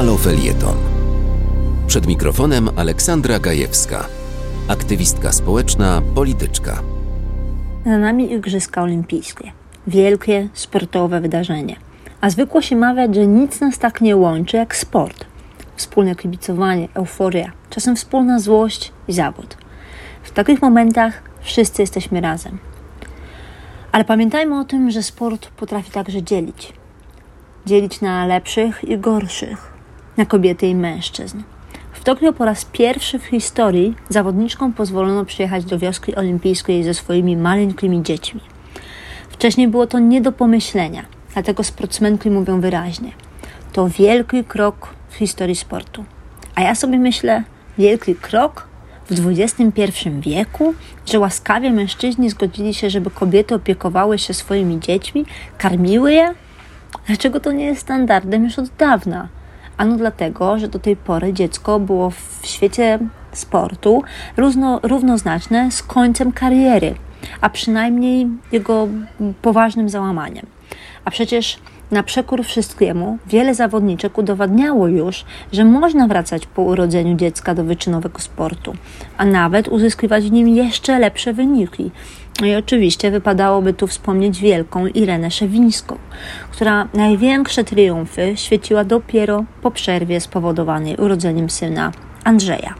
Halo Felieton. Przed mikrofonem Aleksandra Gajewska, aktywistka społeczna, polityczka. Za nami Igrzyska Olimpijskie. Wielkie sportowe wydarzenie. A zwykło się mawiać, że nic nas tak nie łączy jak sport. Wspólne kibicowanie, euforia, czasem wspólna złość i zawód. W takich momentach wszyscy jesteśmy razem. Ale pamiętajmy o tym, że sport potrafi także dzielić. Dzielić na lepszych i gorszych, na kobiety i mężczyzn. W Tokio po raz pierwszy w historii zawodniczkom pozwolono przyjechać do wioski olimpijskiej ze swoimi maleńkimi dziećmi. Wcześniej było to nie do pomyślenia, dlatego sportsmenki mówią wyraźnie. To wielki krok w historii sportu. A ja sobie myślę, wielki krok w XXI wieku, że łaskawie mężczyźni zgodzili się, żeby kobiety opiekowały się swoimi dziećmi, karmiły je? Dlaczego to nie jest standardem już od dawna? Ano dlatego, że do tej pory dziecko było w świecie sportu równo, równoznaczne z końcem kariery, a przynajmniej jego poważnym załamaniem. A przecież na przekór wszystkiemu, wiele zawodniczek udowadniało już, że można wracać po urodzeniu dziecka do wyczynowego sportu, a nawet uzyskiwać w nim jeszcze lepsze wyniki. No i oczywiście wypadałoby tu wspomnieć wielką Irenę Szewińską, która największe triumfy świeciła dopiero po przerwie spowodowanej urodzeniem syna Andrzeja.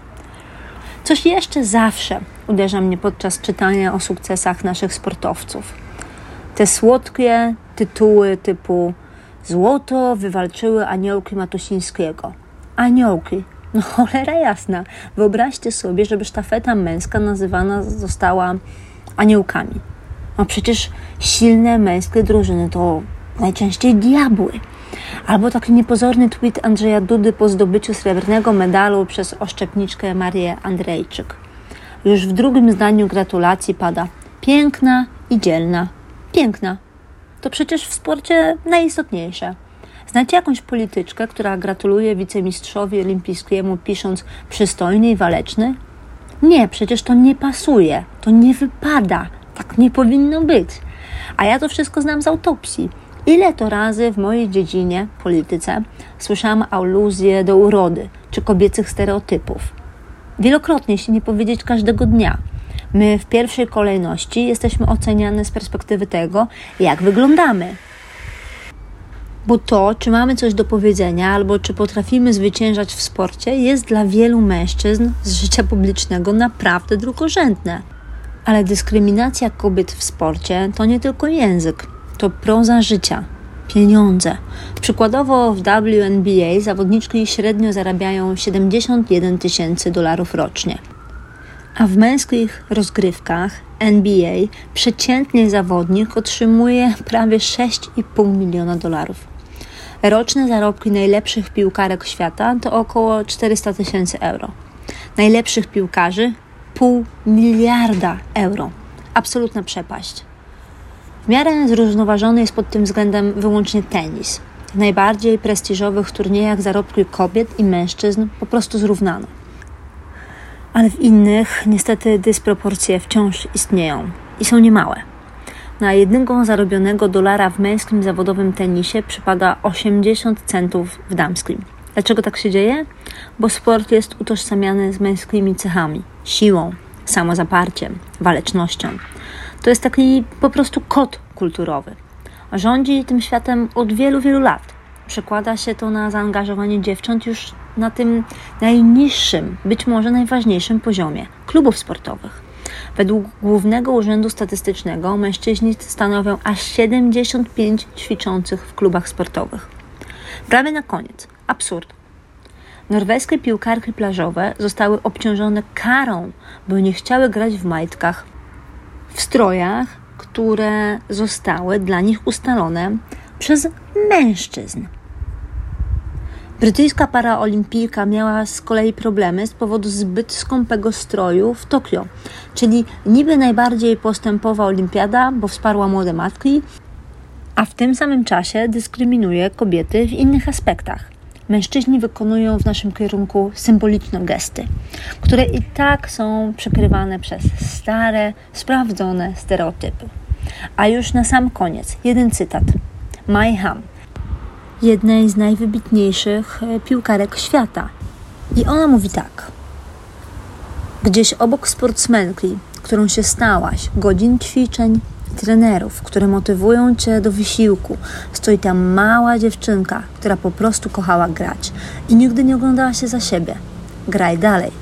Coś jeszcze zawsze uderza mnie podczas czytania o sukcesach naszych sportowców. Te słodkie tytuły typu Złoto wywalczyły aniołki Matusińskiego. Aniołki. No cholera jasna. Wyobraźcie sobie, żeby sztafeta męska nazywana została aniołkami. No przecież silne męskie drużyny to najczęściej diabły. Albo taki niepozorny tweet Andrzeja Dudy po zdobyciu srebrnego medalu przez oszczepniczkę Marię Andrejczyk. Już w drugim zdaniu gratulacji pada piękna i dzielna. Piękna. To przecież w sporcie najistotniejsze. Znacie jakąś polityczkę, która gratuluje wicemistrzowi olimpijskiemu pisząc przystojny i waleczny? Nie, przecież to nie pasuje, to nie wypada, tak nie powinno być. A ja to wszystko znam z autopsji. Ile to razy w mojej dziedzinie, polityce, słyszałam aluzje do urody czy kobiecych stereotypów. Wielokrotnie, jeśli nie powiedzieć każdego dnia. My w pierwszej kolejności jesteśmy oceniane z perspektywy tego, jak wyglądamy. Bo to, czy mamy coś do powiedzenia, albo czy potrafimy zwyciężać w sporcie, jest dla wielu mężczyzn z życia publicznego naprawdę drugorzędne. Ale dyskryminacja kobiet w sporcie to nie tylko język, to proza życia, pieniądze. Przykładowo w WNBA zawodniczki średnio zarabiają 71 tysięcy dolarów rocznie. A w męskich rozgrywkach NBA przeciętnie zawodnik otrzymuje prawie 6,5 miliona dolarów. Roczne zarobki najlepszych piłkarek świata to około 400 tysięcy euro. Najlepszych piłkarzy pół miliarda euro. Absolutna przepaść. W miarę zrównoważony jest pod tym względem wyłącznie tenis. W najbardziej prestiżowych turniejach zarobki kobiet i mężczyzn po prostu zrównano. Ale w innych niestety dysproporcje wciąż istnieją i są niemałe. Na jednego zarobionego dolara w męskim zawodowym tenisie przypada 80 centów w damskim. Dlaczego tak się dzieje? Bo sport jest utożsamiany z męskimi cechami siłą, samozaparciem, walecznością. To jest taki po prostu kod kulturowy. Rządzi tym światem od wielu, wielu lat. Przekłada się to na zaangażowanie dziewcząt już na tym najniższym, być może najważniejszym poziomie klubów sportowych. Według Głównego Urzędu Statystycznego mężczyźni stanowią aż 75 ćwiczących w klubach sportowych. Prawie na koniec. Absurd. Norweskie piłkarki plażowe zostały obciążone karą, bo nie chciały grać w majtkach, w strojach, które zostały dla nich ustalone przez mężczyzn. Brytyjska paraolimpijka miała z kolei problemy z powodu zbyt skąpego stroju w Tokio, czyli niby najbardziej postępowa olimpiada, bo wsparła młode matki, a w tym samym czasie dyskryminuje kobiety w innych aspektach. Mężczyźni wykonują w naszym kierunku symboliczne gesty, które i tak są przykrywane przez stare, sprawdzone stereotypy. A już na sam koniec jeden cytat. Mai Ham, jednej z najwybitniejszych e, piłkarek świata. I ona mówi tak. Gdzieś obok sportsmenki, którą się stałaś, godzin ćwiczeń trenerów, które motywują cię do wysiłku, stoi ta mała dziewczynka, która po prostu kochała grać i nigdy nie oglądała się za siebie. Graj dalej.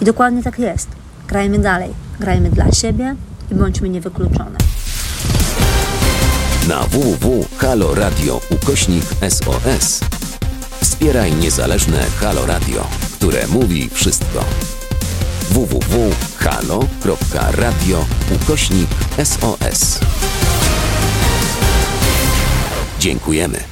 I dokładnie tak jest. Grajmy dalej. Grajmy dla siebie i bądźmy niewykluczone. Na www.haloradio ukośnik SOS wspieraj niezależne Halo Radio, które mówi wszystko www.halo.radio ukośnik SOS. Dziękujemy.